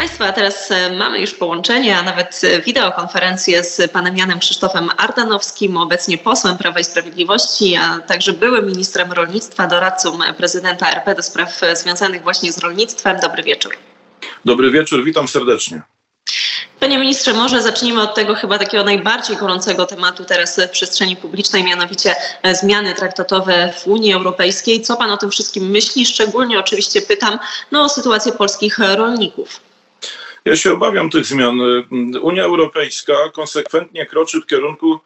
Państwa, a teraz e, mamy już połączenie, a nawet e, wideokonferencję z panem Janem Krzysztofem Ardanowskim, obecnie posłem Prawa i Sprawiedliwości, a także byłym ministrem rolnictwa, doradcą prezydenta RP do spraw e, związanych właśnie z rolnictwem. Dobry wieczór. Dobry wieczór, witam serdecznie. Panie ministrze, może zacznijmy od tego chyba takiego najbardziej gorącego tematu teraz w przestrzeni publicznej, mianowicie zmiany traktatowe w Unii Europejskiej. Co pan o tym wszystkim myśli? Szczególnie oczywiście pytam no, o sytuację polskich rolników. Ja się obawiam tych zmian. Unia Europejska konsekwentnie kroczy w kierunku,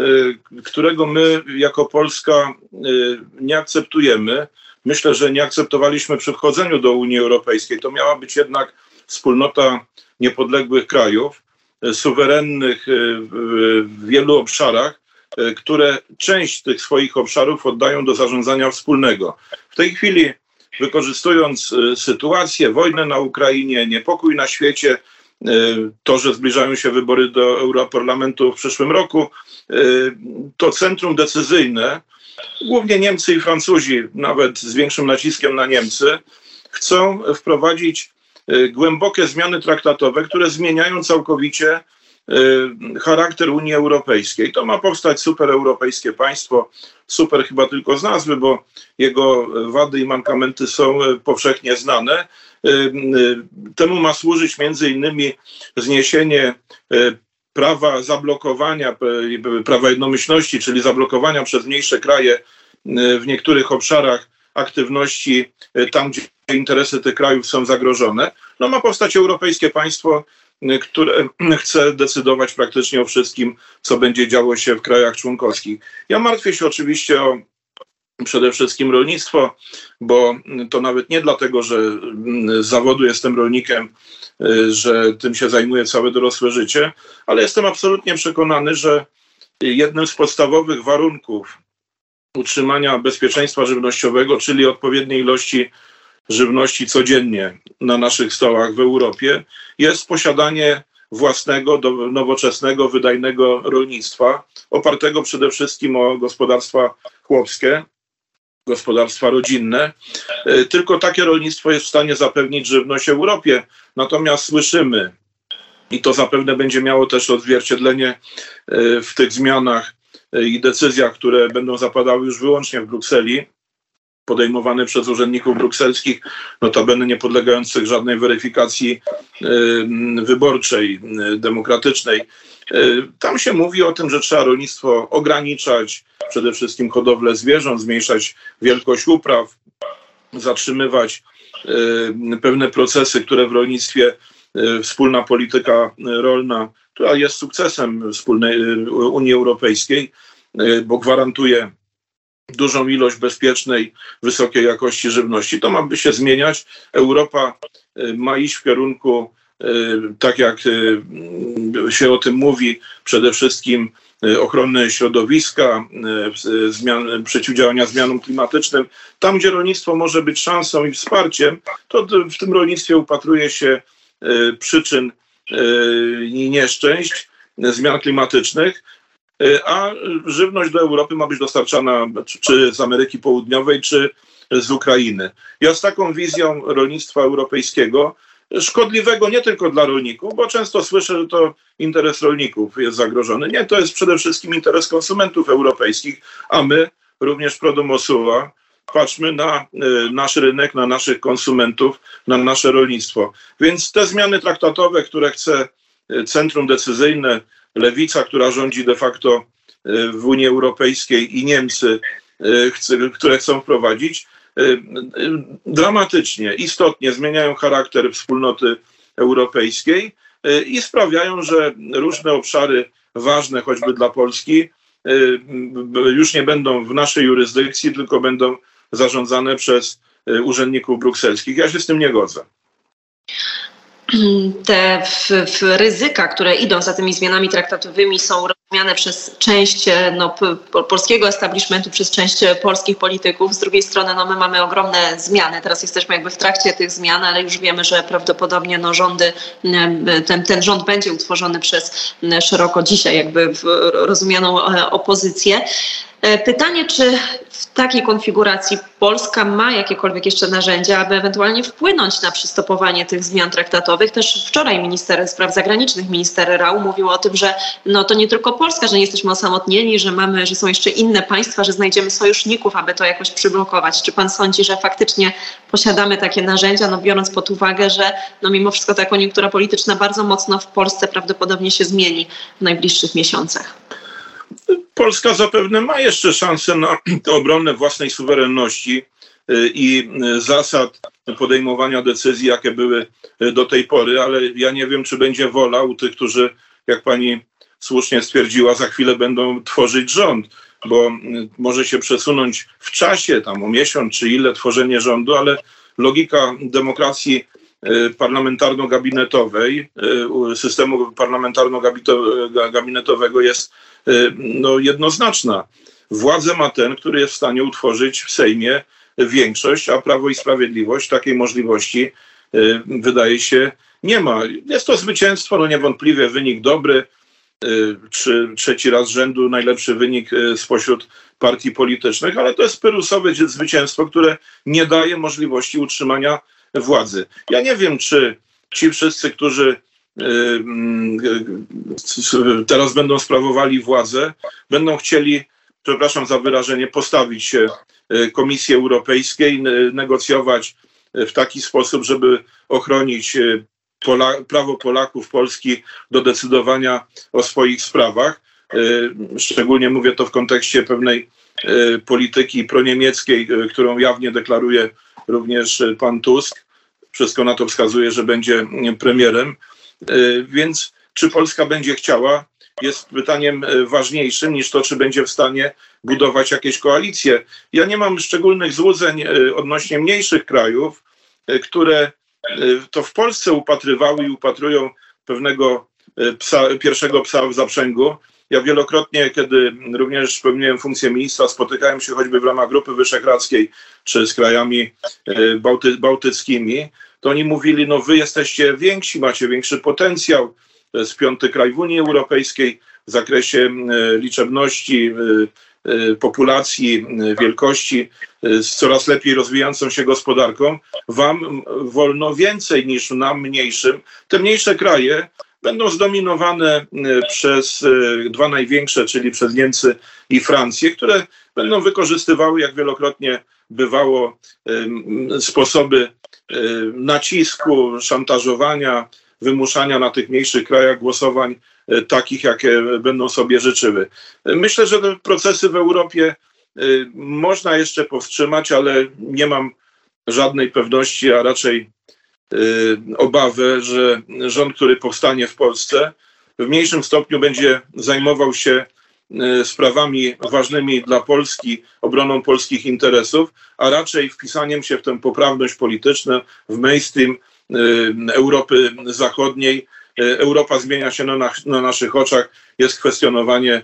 y, którego my jako Polska y, nie akceptujemy. Myślę, że nie akceptowaliśmy przy wchodzeniu do Unii Europejskiej. To miała być jednak wspólnota niepodległych krajów, y, suwerennych w wielu obszarach, które część tych swoich obszarów oddają do zarządzania wspólnego. W tej chwili wykorzystując e, sytuację, wojnę na Ukrainie, niepokój na świecie, e, to, że zbliżają się wybory do Europarlamentu w przyszłym roku, e, to centrum decyzyjne, głównie Niemcy i Francuzi, nawet z większym naciskiem na Niemcy, chcą wprowadzić głębokie zmiany traktatowe, które zmieniają całkowicie Y, charakter Unii Europejskiej. To ma powstać supereuropejskie państwo, super chyba tylko z nazwy, bo jego wady i mankamenty są y, powszechnie znane. Y, temu ma służyć między innymi zniesienie prawa zablokowania, prawa jednomyślności, czyli zablokowania przez mniejsze kraje w niektórych obszarach aktywności tam, gdzie interesy tych krajów są zagrożone. No ma powstać europejskie państwo, które chce decydować praktycznie o wszystkim, co będzie działo się w krajach członkowskich. Ja martwię się oczywiście o przede wszystkim rolnictwo, bo to nawet nie dlatego, że z zawodu jestem rolnikiem, że tym się zajmuję całe dorosłe życie, ale jestem absolutnie przekonany, że jednym z podstawowych warunków utrzymania bezpieczeństwa żywnościowego, czyli odpowiedniej ilości żywności codziennie na naszych stołach w Europie, jest posiadanie własnego, nowoczesnego, wydajnego rolnictwa, opartego przede wszystkim o gospodarstwa chłopskie, gospodarstwa rodzinne. E, tylko takie rolnictwo jest w stanie zapewnić żywność Europie. Natomiast słyszymy, i to zapewne będzie miało też odzwierciedlenie e, w tych zmianach e, i decyzjach, które będą zapadały już wyłącznie w Brukseli, podejmowane przez urzędników brukselskich, notabene nie podlegających żadnej weryfikacji wyborczej, demokratycznej. Tam się mówi o tym, że trzeba rolnictwo ograniczać, przede wszystkim hodowlę zwierząt, zmniejszać wielkość upraw, zatrzymywać pewne procesy, które w rolnictwie wspólna polityka rolna, która jest sukcesem wspólnej Unii Europejskiej, bo gwarantuje dużą ilość bezpiecznej, wysokiej jakości żywności. To ma by się zmieniać. Europa y, ma iść w kierunku, y, tak jak y, się o tym mówi, przede wszystkim ochrony środowiska, zmian, przeciwdziałania zmianom klimatycznym. Tam, gdzie rolnictwo może być szansą i wsparciem, to w tym rolnictwie upatruje się przyczyn i nieszczęść zmian klimatycznych, a żywność do Europy ma być dostarczana czy z Ameryki Południowej, czy z Ukrainy. Ja z taką wizją rolnictwa europejskiego, szkodliwego nie tylko dla rolników, bo często słyszę, że to interes rolników jest zagrożony. Nie, to jest przede wszystkim interes konsumentów europejskich, a my, również Prodomosuła, patrzmy na y, nasz rynek, na naszych konsumentów, na nasze rolnictwo. Więc te zmiany traktatowe, które chce y, centrum decyzyjne lewica, która rządzi de facto e, w Unii Europejskiej i Niemcy, e, które chcą wprowadzić, e, dramatycznie, istotnie zmieniają charakter wspólnoty europejskiej i sprawiają, że różne obszary ważne choćby dla Polski już nie będą w naszej jurysdykcji, tylko będą zarządzane przez urzędników brukselskich. Ja się z tym nie godzę te w, w ryzyka, które idą za tymi zmianami traktatowymi są rozumiane przez część no, polskiego establishmentu, przez część polskich polityków. Z drugiej strony no, my mamy ogromne zmiany. Teraz jesteśmy jakby w trakcie tych zmian, ale już wiemy, że prawdopodobnie no, rządy, ten, ten rząd będzie utworzony przez szeroko dzisiaj jakby rozumianą e, opozycję. E, pytanie, czy w takiej konfiguracji Polska ma jakiekolwiek jeszcze narzędzia, aby ewentualnie wpłynąć na przystopowanie tych zmian traktatowych. Też wczoraj minister spraw zagranicznych, minister Rał mówił o tym, że no to nie tylko Polska, że nie jesteśmy osamotnieni, że mamy, że są jeszcze inne państwa, że znajdziemy sojuszników, aby to jakoś przyblokować. Czy pan sądzi, że faktycznie posiadamy takie narzędzia, no biorąc pod uwagę, że no mimo wszystko ta koniunktura polityczna bardzo mocno w Polsce prawdopodobnie się zmieni w najbliższych miesiącach? Polska zapewne ma jeszcze szansę na obronę własnej suwerenności y, i y, zasad podejmowania decyzji, jakie były y, do tej pory, ale ja nie wiem, czy będzie wola u tych, którzy, jak pani słusznie stwierdziła, za chwilę będą tworzyć rząd, bo może się przesunąć w czasie, tam o miesiąc czy ile tworzenie rządu, ale logika demokracji parlamentarno-gabinetowej, systemu parlamentarno-gabinetowego jest no, jednoznaczna. Władzę ma ten, który jest w stanie utworzyć w Sejmie większość, a Prawo i Sprawiedliwość takiej możliwości y, wydaje się nie ma. Jest to zwycięstwo, no niewątpliwie wynik dobry, y, czy trzeci raz rzędu najlepszy wynik spośród partii politycznych, ale to jest pyrusowe zwycięstwo, które nie daje możliwości utrzymania władzy. Ja nie wiem, czy ci wszyscy, którzy teraz będą sprawowali władzę, będą chcieli, przepraszam za wyrażenie, postawić się e, Komisji Europejskiej, negocjować w taki sposób, żeby ochronić Pola prawo Polaków, Polski do decydowania o swoich sprawach. Szczególnie mówię to w kontekście pewnej polityki proniemieckiej, którą jawnie deklaruje również pan Tusk. Wszystko na to wskazuje, że będzie premierem. E, więc czy Polska będzie chciała, jest pytaniem e, ważniejszym niż to, czy będzie w stanie budować jakieś koalicje. Ja nie mam szczególnych złudzeń e, odnośnie mniejszych krajów, które to w Polsce upatrywały i upatrują pewnego psa, pierwszego psa w zaprzęgu. Ja wielokrotnie, kiedy również pełniłem funkcję ministra, spotykałem się choćby w ramach Grupy Wyszehradzkiej czy z krajami bałty, bałtyckimi, to oni mówili, no wy jesteście więksi, macie większy potencjał, to jest piąty kraj w Unii Europejskiej w zakresie liczebności, populacji, wielkości, z coraz lepiej rozwijającą się gospodarką. Wam wolno więcej niż nam mniejszym. Te mniejsze kraje będą zdominowane przez dwa największe, czyli przez Niemcy i Francję, które będą wykorzystywały, jak wielokrotnie bywało, sposoby Y, nacisku, szantażowania, wymuszania na tych mniejszych krajach głosowań y, takich, jakie będą sobie życzyły. Myślę, że te procesy w Europie y, można jeszcze powstrzymać, ale nie mam żadnej pewności, a raczej obawy, że rząd, który powstanie w Polsce, w mniejszym stopniu będzie zajmował się E, sprawami ważnymi dla Polski, obroną polskich interesów, a raczej wpisaniem się w tę poprawność polityczną, w mainstream e, Europy Zachodniej. Europa zmienia się na, na naszych oczach, jest kwestionowanie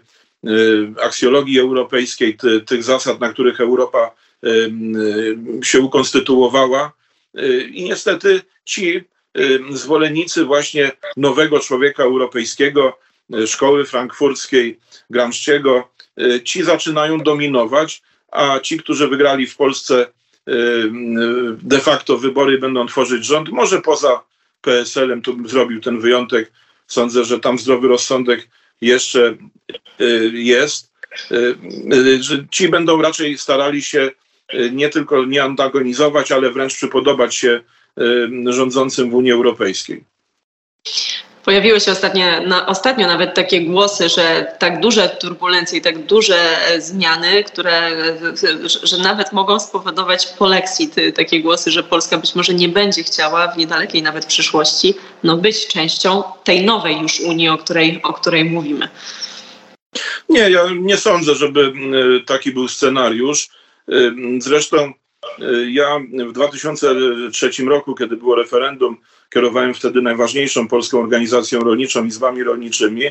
aksjologii europejskiej, ty, tych zasad, na których Europa się ukonstytuowała. I niestety ci zwolennicy właśnie nowego człowieka europejskiego, szkoły frankfurckiej, Gramsciego, y, ci zaczynają dominować, a ci, którzy wygrali w Polsce y, y, de facto wybory, będą tworzyć rząd. Może poza PSL-em tu zrobił ten wyjątek. Sądzę, że tam zdrowy rozsądek jeszcze jest. Ci będą raczej starali się nie tylko nie antagonizować, ale wręcz przypodobać się rządzącym w Unii Europejskiej. Pojawiły się ostatnio, na, ostatnio nawet takie głosy, że tak duże turbulencje i tak duże e, zmiany, które, że nawet mogą spowodować polexit, takie głosy, że Polska być może nie będzie chciała w niedalekiej nawet przyszłości no, być częścią tej nowej już Unii, o której, o której mówimy. Nie, ja nie sądzę, żeby taki był scenariusz. Zresztą ja w 2003 roku, kiedy było referendum, kierowałem wtedy najważniejszą polską organizacją rolniczą, izbami rolniczymi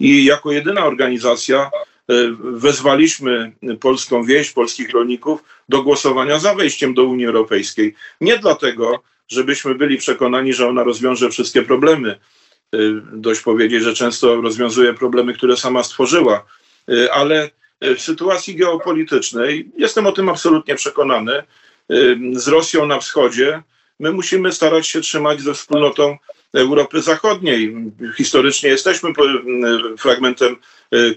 i jako jedyna organizacja e, wezwaliśmy polską wieś, polskich rolników do głosowania za wejściem do Unii Europejskiej. Nie dlatego, żebyśmy byli przekonani, że ona rozwiąże wszystkie problemy. E, dość powiedzieć, że często rozwiązuje problemy, które sama stworzyła, ale w sytuacji geopolitycznej, jestem o tym absolutnie przekonany, z Rosją na wschodzie, my musimy starać się trzymać ze wspólnotą Europy Zachodniej. Historycznie jesteśmy fragmentem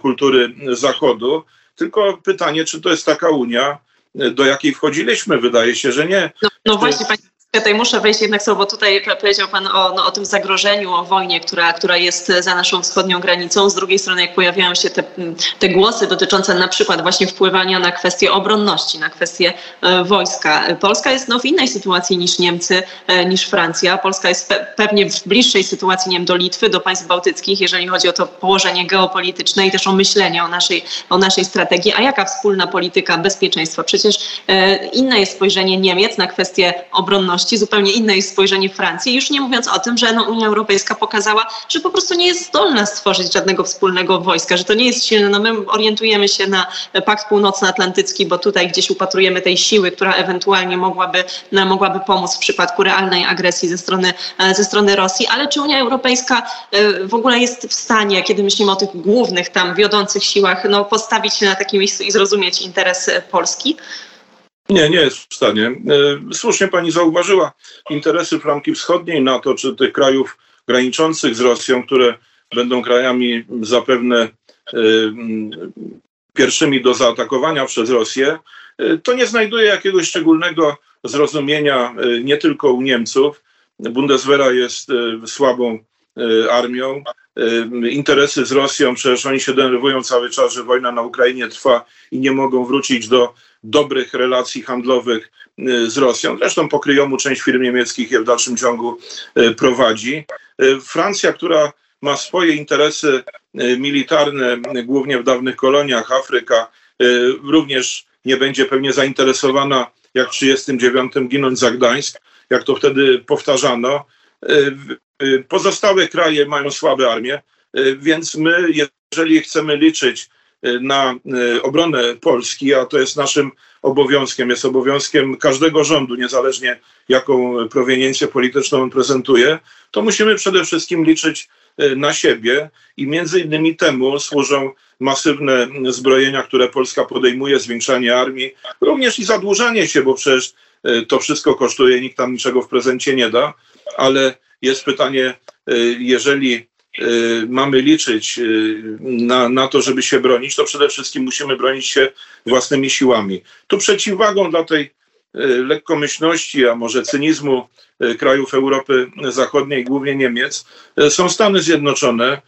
kultury Zachodu, tylko pytanie, czy to jest taka Unia, do jakiej wchodziliśmy? Wydaje się, że nie. No, no właśnie, panie Tutaj muszę wejść jednak słowo, bo tutaj powiedział Pan o, no, o tym zagrożeniu, o wojnie, która, która jest za naszą wschodnią granicą. Z drugiej strony, jak pojawiają się te, te głosy dotyczące na przykład właśnie wpływania na kwestie obronności, na kwestie e, wojska. Polska jest no, w innej sytuacji niż Niemcy, e, niż Francja. Polska jest pe pewnie w bliższej sytuacji, nie wiem, do Litwy, do państw bałtyckich, jeżeli chodzi o to położenie geopolityczne i też o myślenie o naszej, o naszej strategii. A jaka wspólna polityka bezpieczeństwa? Przecież e, inne jest spojrzenie Niemiec na kwestie obronności, zupełnie inne jest spojrzenie Francji. Już nie mówiąc o tym, że no, Unia Europejska pokazała, że po prostu nie jest zdolna stworzyć żadnego wspólnego wojska, że to nie jest silne. No, my orientujemy się na Pakt Północnoatlantycki, bo tutaj gdzieś upatrujemy tej siły, która ewentualnie mogłaby, no, mogłaby pomóc w przypadku realnej agresji ze strony, e, ze strony Rosji. Ale czy Unia Europejska e, w ogóle jest w stanie, kiedy myślimy o tych głównych tam wiodących siłach, no, postawić się na takim miejscu i zrozumieć interes Polski? Nie, nie jest w stanie. E, słusznie pani zauważyła interesy flanki wschodniej NATO, czy tych krajów graniczących z Rosją, które będą krajami zapewne e, pierwszymi do zaatakowania przez Rosję, e, to nie znajduje jakiegoś szczególnego zrozumienia nie tylko u Niemców. Bundeswehra jest słabą armią. Interesy z Rosją, przecież oni się denerwują cały czas, że wojna na Ukrainie trwa i nie mogą wrócić do dobrych relacji handlowych y, z Rosją. Zresztą pokryjomu część firm niemieckich je w dalszym ciągu y, prowadzi. Y, Francja, która ma swoje interesy militarne, głównie w dawnych koloniach, Afryka, również nie będzie pewnie zainteresowana, jak w 1939 ginąć za Gdańsk, jak to wtedy powtarzano. Pozostałe kraje mają słabe armie, więc my, jeżeli chcemy liczyć na e, obronę Polski, a to jest naszym obowiązkiem, jest obowiązkiem każdego rządu, niezależnie jaką proweniencję polityczną on prezentuje, to musimy przede wszystkim liczyć e, na siebie i między innymi temu służą masywne zbrojenia, które Polska podejmuje, zwiększanie armii, również i zadłużanie się, bo przecież to wszystko kosztuje, nikt tam niczego w prezencie nie da, ale jest pytanie, jeżeli Y, mamy liczyć y, na, na to, żeby się bronić, to przede wszystkim musimy bronić się własnymi siłami. Tu przeciwwagą dla tej y, lekkomyślności, a może cynizmu krajów Europy Zachodniej, głównie Niemiec, są Stany Zjednoczone.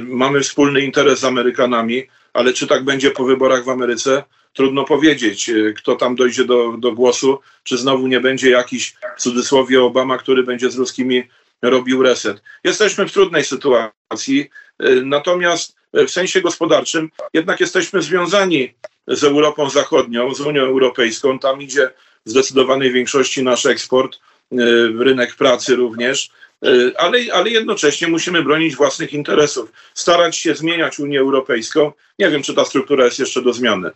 Mamy wspólny interes z Amerykanami, ale czy tak będzie po wyborach w Ameryce? Trudno powiedzieć, kto tam dojdzie do, do głosu, czy znowu nie będzie jakiś w cudzysłowie Obama, który będzie z ruskimi robił reset. Jesteśmy w trudnej sytuacji, y, natomiast w sensie gospodarczym jednak jesteśmy związani z Europą Zachodnią, z Unią Europejską. Tam idzie w zdecydowanej większości nasz eksport, y, rynek pracy również, y, ale, ale jednocześnie musimy bronić własnych interesów, starać się zmieniać Unię Europejską. Nie wiem, czy ta struktura jest jeszcze do zmiany,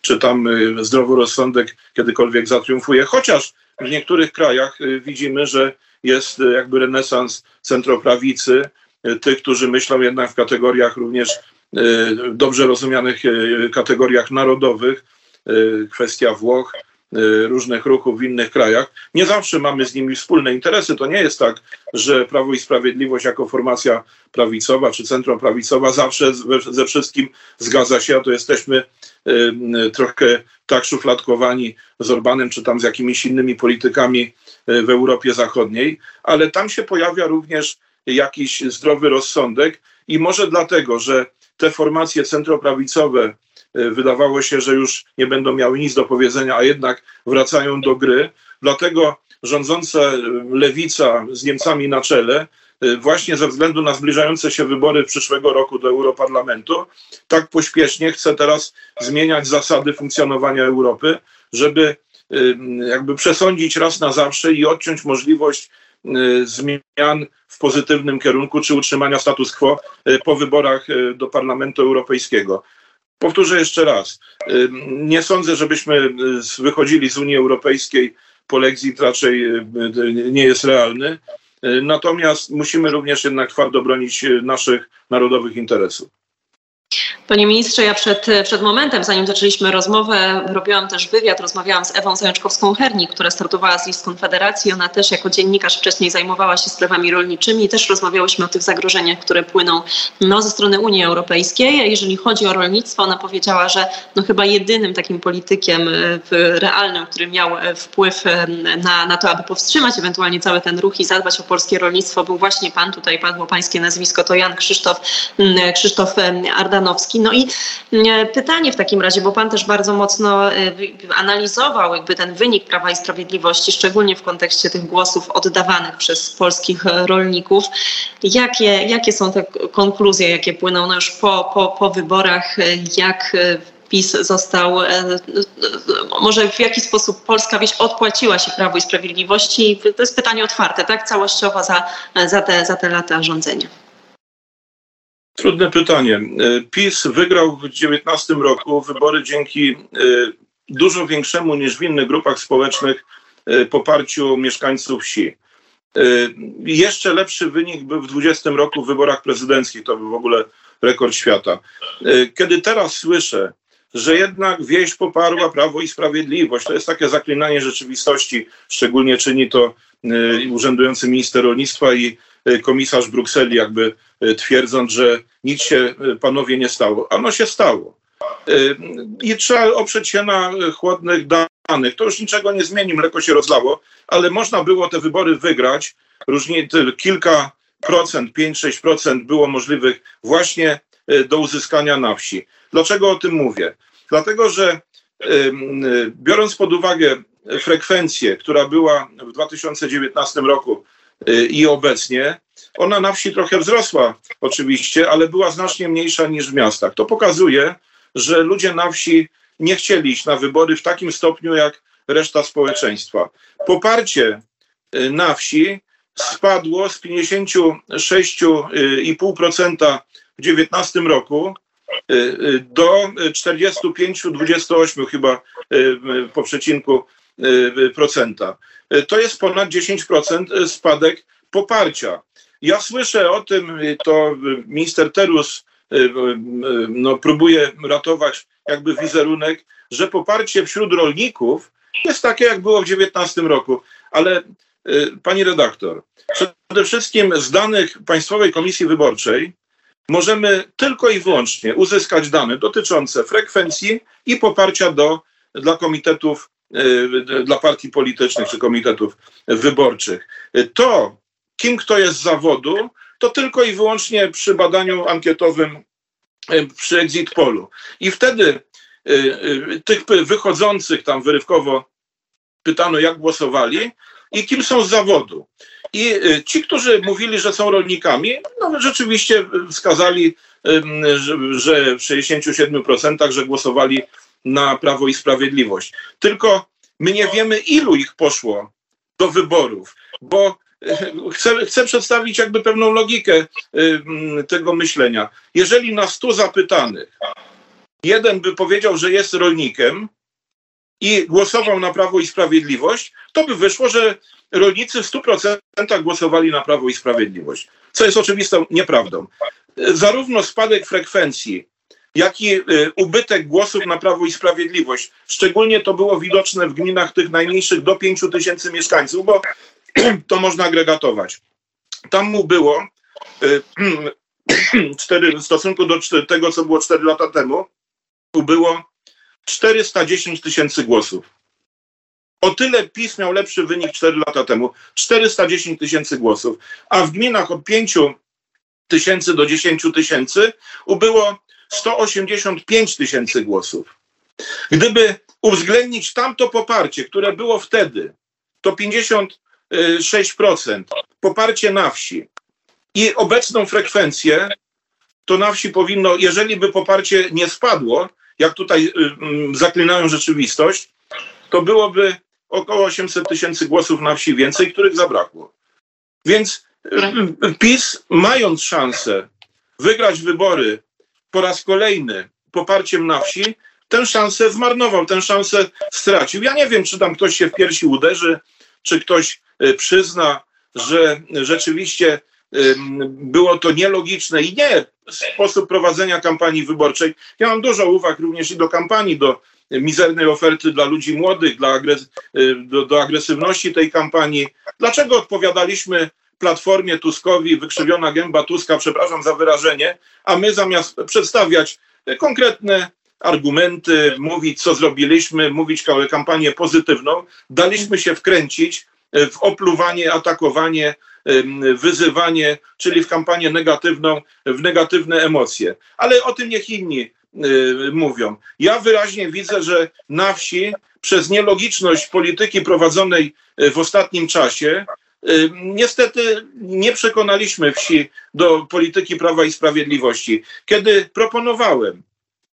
czy tam zdroworozsądek kiedykolwiek zatriumfuje, chociaż w niektórych krajach widzimy, że jest e, jakby renesans centroprawicy, e, tych, którzy myślą jednak w kategoriach również e, dobrze rozumianych kategoriach narodowych, kwestia Włoch, różnych ruchów w innych krajach. Nie zawsze mamy z nimi wspólne interesy. To nie jest tak, że Prawo i Sprawiedliwość jako formacja prawicowa czy centroprawicowa zawsze ze wszystkim zgadza się, a to jesteśmy trochę tak szufladkowani z Orbanem czy tam z jakimiś innymi politykami w Europie Zachodniej, ale tam się pojawia również jakiś zdrowy rozsądek i może dlatego, że te formacje centroprawicowe wydawało się, że już nie będą miały nic do powiedzenia, a jednak wracają do gry. Dlatego rządząca lewica z Niemcami na czele, e, właśnie ze względu na zbliżające się wybory przyszłego roku do Europarlamentu, tak pośpiesznie chce teraz zmieniać zasady funkcjonowania Europy, żeby jakby przesądzić raz na zawsze i odciąć możliwość y, zmian w pozytywnym kierunku, czy utrzymania status quo y, po wyborach y, do Parlamentu Europejskiego. Powtórzę jeszcze raz. Nie sądzę, żebyśmy wychodzili z Unii Europejskiej. Polexit raczej nie jest realny. Natomiast musimy również jednak twardo bronić naszych narodowych interesów. Panie ministrze, ja przed, przed momentem, zanim zaczęliśmy rozmowę, robiłam też wywiad, rozmawiałam z Ewą Zajączkowską-Hernik, która startowała z list Konfederacji. Ona też jako dziennikarz wcześniej zajmowała się sprawami rolniczymi. Też rozmawiałyśmy o tych zagrożeniach, które płyną no, ze strony Unii Europejskiej. Jeżeli chodzi o rolnictwo, ona powiedziała, że no, chyba jedynym takim politykiem e, realnym, który miał e, wpływ e, na, na to, aby powstrzymać ewentualnie cały ten ruch i zadbać o polskie rolnictwo, był właśnie pan, tutaj padło pańskie nazwisko, to Jan Krzysztof, Krzysztof Ardanowski. No i mm, pytanie w takim razie, bo pan też bardzo mocno e, analizował jakby ten wynik Prawa i Sprawiedliwości, szczególnie w kontekście tych głosów oddawanych przez polskich rolników. Jakie, jakie są te konkluzje, jakie płyną no już po, po, po wyborach, jak e, PiS został, e, może w jaki sposób polska wieś odpłaciła się Prawu i Sprawiedliwości? To jest pytanie otwarte, tak? Całościowo za, za, te, za te lata rządzenia. Trudne pytanie. E, PiS wygrał w 2019 roku wybory dzięki e, dużo większemu niż w innych grupach społecznych e, poparciu mieszkańców wsi. Jeszcze lepszy wynik był w 2020 roku w wyborach prezydenckich. To był w ogóle rekord świata. Kiedy teraz słyszę, że jednak wieś poparła Prawo i Sprawiedliwość, to jest takie zaklinanie rzeczywistości. Szczególnie czyni to urzędujący minister rolnictwa i komisarz Brukseli, jakby e, twierdząc, że nic się e, panowie nie stało. Ano się stało. I trzeba oprzeć się na chłodnych danych. To już niczego nie zmieni, mleko się rozlało, ale można było te wybory wygrać. Różnie kilka procent, 5-6 procent było możliwych właśnie do uzyskania na wsi. Dlaczego o tym mówię? Dlatego, że biorąc pod uwagę frekwencję, która była w 2019 roku i obecnie. Ona na wsi trochę wzrosła oczywiście, ale była znacznie mniejsza niż w miastach. To pokazuje, że ludzie na wsi nie chcieli iść na wybory w takim stopniu jak reszta społeczeństwa. Poparcie y, na wsi spadło z 56,5% w 2019 roku y, y, do 45-28 chyba po przecinku procenta. To jest ponad 10% spadek poparcia. Ja słyszę o tym, to minister Terus no, próbuje ratować jakby wizerunek, że poparcie wśród rolników jest takie, jak było w 2019 roku. Ale pani redaktor, przede wszystkim z danych Państwowej Komisji Wyborczej możemy tylko i wyłącznie uzyskać dane dotyczące frekwencji i poparcia do, dla komitetów Y, dla partii politycznych czy komitetów wyborczych. To, kim kto jest z zawodu, to tylko i wyłącznie przy badaniu ankietowym y, przy exit polu. I wtedy y, tych wychodzących tam wyrywkowo pytano, jak głosowali i kim są z zawodu. I ci, którzy mówili, że są rolnikami, no rzeczywiście wskazali, że w 67% że głosowali na Prawo i Sprawiedliwość. Tylko my nie wiemy, ilu ich poszło do wyborów, bo e, chcę, chcę przedstawić jakby pewną logikę e, tego myślenia. Jeżeli na 100 zapytanych jeden by powiedział, że jest rolnikiem i głosował na Prawo i Sprawiedliwość, to by wyszło, że rolnicy w 100% głosowali na Prawo i Sprawiedliwość, co jest oczywistą nieprawdą. Zarówno spadek frekwencji jak i y, ubytek głosów na Prawo i Sprawiedliwość. Szczególnie to było widoczne w gminach tych najmniejszych do 5 tysięcy mieszkańców, bo to można agregatować. Tam mu było y, cztery, w stosunku do tego, co było 4 lata temu, było 410 tysięcy głosów. O tyle PiS miał lepszy wynik 4 lata temu. 410 tysięcy głosów. A w gminach od 5 tysięcy do 10 tysięcy ubyło 185 tysięcy głosów. Gdyby uwzględnić tamto poparcie, które było wtedy, to 56% poparcie na wsi i obecną frekwencję, to na wsi powinno, jeżeli by poparcie nie spadło, jak tutaj y, mm, zaklinają rzeczywistość, to byłoby około 800 tysięcy głosów na wsi więcej, których zabrakło. Więc y, PiS, mając szansę wygrać wybory po raz kolejny poparciem na wsi, tę szansę zmarnował, tę szansę stracił. Ja nie wiem, czy tam ktoś się w piersi uderzy, czy ktoś e, przyzna, że rzeczywiście było to nielogiczne i nie sposób prowadzenia kampanii wyborczej. Ja mam dużo uwag również i do kampanii, do mizernej oferty dla ludzi młodych, dla agres y, do, do agresywności tej kampanii. Dlaczego odpowiadaliśmy Platformie Tuskowi, wykrzywiona gęba Tuska, przepraszam za wyrażenie, a my zamiast przedstawiać konkretne argumenty, mówić co zrobiliśmy, mówić kampanię pozytywną, daliśmy się wkręcić w opluwanie, atakowanie, wyzywanie, czyli w kampanię negatywną, w negatywne emocje. Ale o tym niech inni Y, mówią. Ja wyraźnie widzę, że na wsi przez nielogiczność polityki prowadzonej y, w ostatnim czasie niestety nie przekonaliśmy wsi do polityki Prawa i Sprawiedliwości. Kiedy proponowałem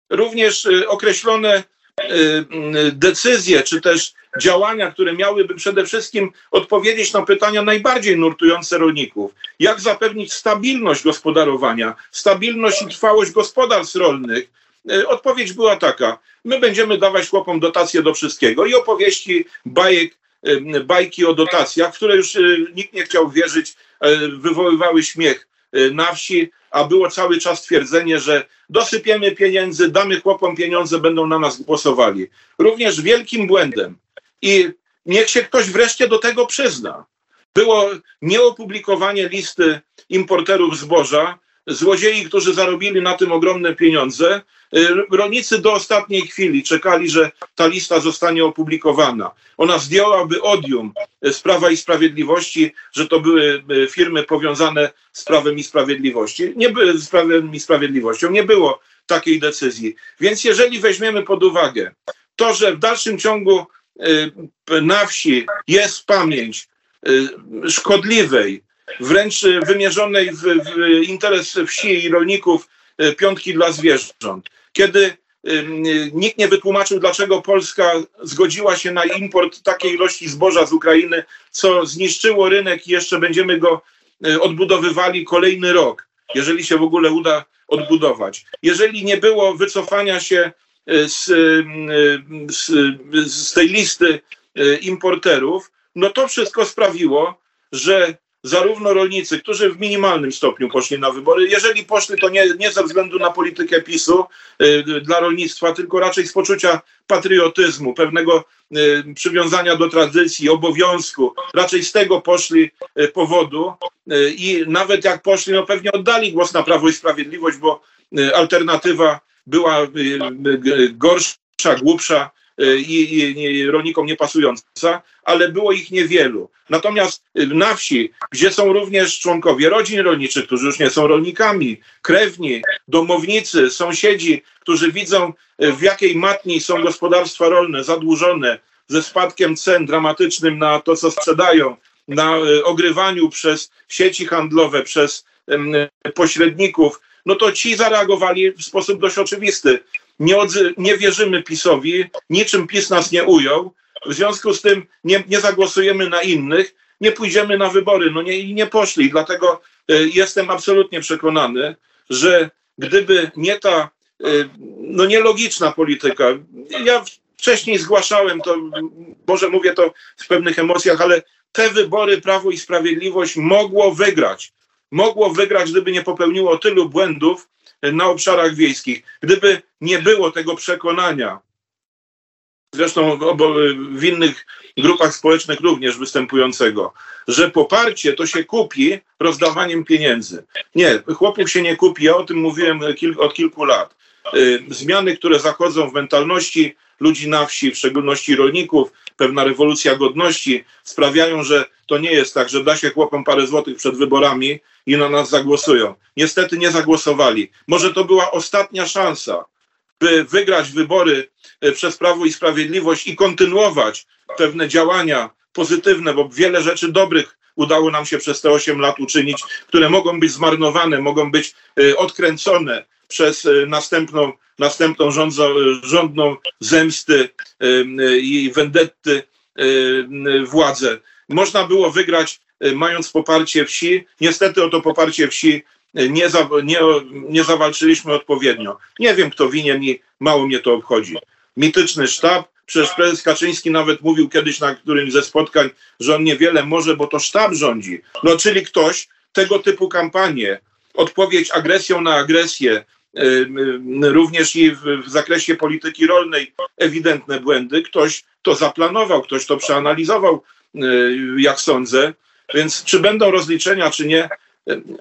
również określone decyzje, czy też działania, które miałyby przede wszystkim odpowiedzieć na pytania najbardziej nurtujące rolników. Jak zapewnić stabilność gospodarowania, stabilność i trwałość gospodarstw rolnych, odpowiedź była taka: my będziemy dawać chłopom dotacje do wszystkiego i opowieści, bajek, bajki o dotacjach, które już e, nikt nie chciał wierzyć, wywoływały śmiech na wsi, a było cały czas twierdzenie, że dosypiemy pieniędzy, damy chłopom pieniądze, będą na nas głosowali. Również wielkim błędem. I niech się ktoś wreszcie do tego przyzna. Było nieopublikowanie listy importerów zboża, złodziei, którzy zarobili na tym ogromne pieniądze. Y, rolnicy do ostatniej chwili czekali, że ta lista zostanie opublikowana. Ona zdjęłaby odium z Prawa i Sprawiedliwości, że to były y, firmy powiązane z Prawem i Sprawiedliwości. Nie były z Prawem i Sprawiedliwością. Nie było takiej decyzji. Więc jeżeli weźmiemy pod uwagę to, że w dalszym ciągu y, na wsi jest pamięć szkodliwej, wręcz wymierzonej w, w interes wsi i rolników e, piątki dla zwierząt. Kiedy nikt nie wytłumaczył, dlaczego Polska zgodziła się na import takiej ilości zboża z Ukrainy, co zniszczyło rynek i jeszcze będziemy go e, odbudowywali kolejny rok, jeżeli się w ogóle uda odbudować. Jeżeli nie było wycofania się e, z, z, z tej listy importerów, no to wszystko sprawiło, że zarówno rolnicy, którzy w minimalnym stopniu poszli na wybory, jeżeli poszli, to nie, nie ze względu na politykę PiSu y, dla rolnictwa, tylko raczej z poczucia patriotyzmu, pewnego y, przywiązania do tradycji, obowiązku. Raczej z tego poszli y, powodu y, i nawet jak poszli, no pewnie oddali głos na Prawo i Sprawiedliwość, bo y, alternatywa była y, gorsza, głupsza i, i, i rolnikom niepasująca, ale było ich niewielu. Natomiast na wsi, gdzie są również członkowie rodzin rolniczych, którzy już nie są rolnikami, krewni, domownicy, sąsiedzi, którzy widzą, w jakiej matni są gospodarstwa rolne zadłużone ze spadkiem cen dramatycznym na to, co sprzedają, na ogrywaniu przez sieci handlowe, przez pośredników, no to ci zareagowali w sposób dość oczywisty nie, nie wierzymy PiSowi, niczym PiS nas nie ujął, w związku z tym nie, nie zagłosujemy na innych, nie pójdziemy na wybory. No nie, i nie poszli. Dlatego y, jestem absolutnie przekonany, że gdyby nie ta y, no nielogiczna polityka, ja wcześniej zgłaszałem to, może mówię to w pewnych emocjach, ale te wybory Prawo i Sprawiedliwość mogło wygrać. Mogło wygrać, gdyby nie popełniło tylu błędów, na obszarach wiejskich. Gdyby nie było tego przekonania, zresztą w innych grupach społecznych również występującego, że poparcie to się kupi rozdawaniem pieniędzy. Nie, chłopów się nie kupi, ja o tym mówiłem od kilku lat. Y, zmiany, które zachodzą w mentalności ludzi na wsi, w szczególności rolników, pewna rewolucja godności sprawiają, że to nie jest tak, że da się chłopom parę złotych przed wyborami i na nas zagłosują. Niestety nie zagłosowali. Może to była ostatnia szansa, by wygrać wybory e, przez Prawo i Sprawiedliwość i kontynuować pewne działania pozytywne, bo wiele rzeczy dobrych udało nam się przez te 8 lat uczynić, które mogą być zmarnowane, mogą być e, odkręcone przez e, następną, następną rządzo, rządną zemsty i wendetty władzę. Można było wygrać Y, mając poparcie wsi. Niestety o to poparcie wsi y, nie, za, nie, nie zawalczyliśmy odpowiednio. Nie wiem, kto winien i mało mnie to obchodzi. Mityczny sztab, przecież prezes Kaczyński nawet mówił kiedyś na którymś ze spotkań, że on niewiele może, bo to sztab rządzi. No czyli ktoś, tego typu kampanie, odpowiedź agresją na agresję, również i w, zakresie polityki rolnej ewidentne błędy. Ktoś to zaplanował, ktoś to przeanalizował, jak sądzę. Więc czy będą rozliczenia, czy nie,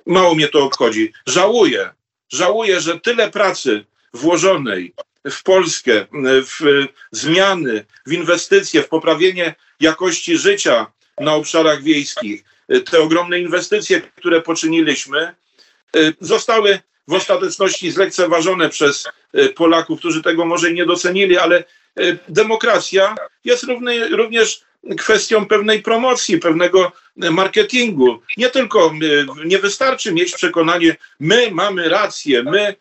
mało mnie to obchodzi. Żałuję, żałuję, że tyle pracy włożonej w Polskę, w zmiany, w inwestycje, w poprawienie jakości życia na obszarach wiejskich, te ogromne inwestycje, które poczyniliśmy, zostały w ostateczności zlekceważone przez Polaków, którzy tego może nie docenili, ale demokracja jest równy, również kwestią pewnej promocji, pewnego marketingu. Nie tylko, nie wystarczy mieć przekonanie, my mamy rację, my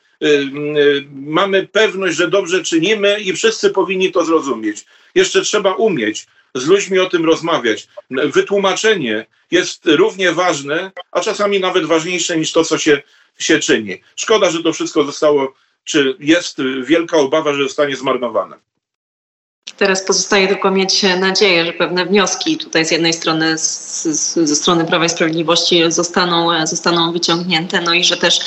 mamy pewność, że dobrze czynimy i wszyscy powinni to zrozumieć. Jeszcze trzeba umieć z ludźmi o tym rozmawiać. Wytłumaczenie jest równie ważne, a czasami nawet ważniejsze niż to, co się, się czyni. Szkoda, że to wszystko zostało, czy jest wielka obawa, że zostanie zmarnowane. Teraz pozostaje tylko mieć nadzieję, że pewne wnioski tutaj z jednej strony z, z, ze strony Prawa i Sprawiedliwości zostaną, zostaną wyciągnięte, no i że też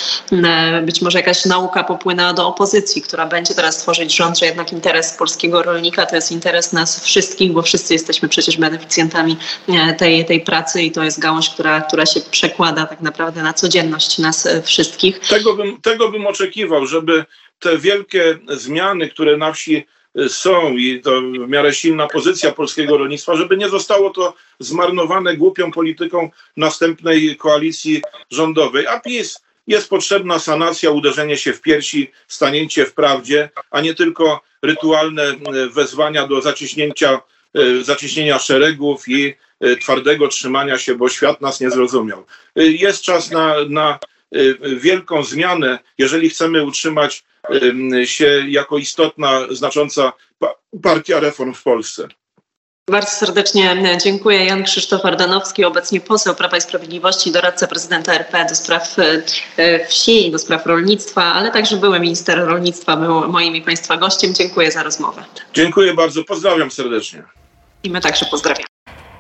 być może jakaś nauka popłynęła do opozycji, która będzie teraz tworzyć rząd, że jednak interes polskiego rolnika to jest interes nas wszystkich, bo wszyscy jesteśmy przecież beneficjentami e, tej, tej pracy i to jest gałąź, która, która się przekłada tak naprawdę na codzienność nas wszystkich. Tego bym, tego bym oczekiwał, żeby te wielkie zmiany, które na wsi są i to w miarę silna pozycja polskiego rolnictwa, żeby nie zostało to zmarnowane głupią polityką następnej koalicji rządowej. A PiS jest potrzebna sanacja, uderzenie się w piersi, stanięcie w prawdzie, a nie tylko rytualne e, wezwania do zaciśnięcia, e, zaciśnienia szeregów i e, twardego trzymania się, bo świat nas nie zrozumiał. Jest czas na, na wielką zmianę, jeżeli chcemy utrzymać się jako istotna, znacząca partia reform w Polsce. Bardzo serdecznie dziękuję. Jan Krzysztof Ardanowski, obecnie poseł Prawa i Sprawiedliwości, doradca prezydenta RP do spraw e, wsi, do spraw rolnictwa, ale także były minister rolnictwa, był moim i Państwa gościem. Dziękuję za rozmowę. Dziękuję bardzo, pozdrawiam serdecznie. I my także pozdrawiamy.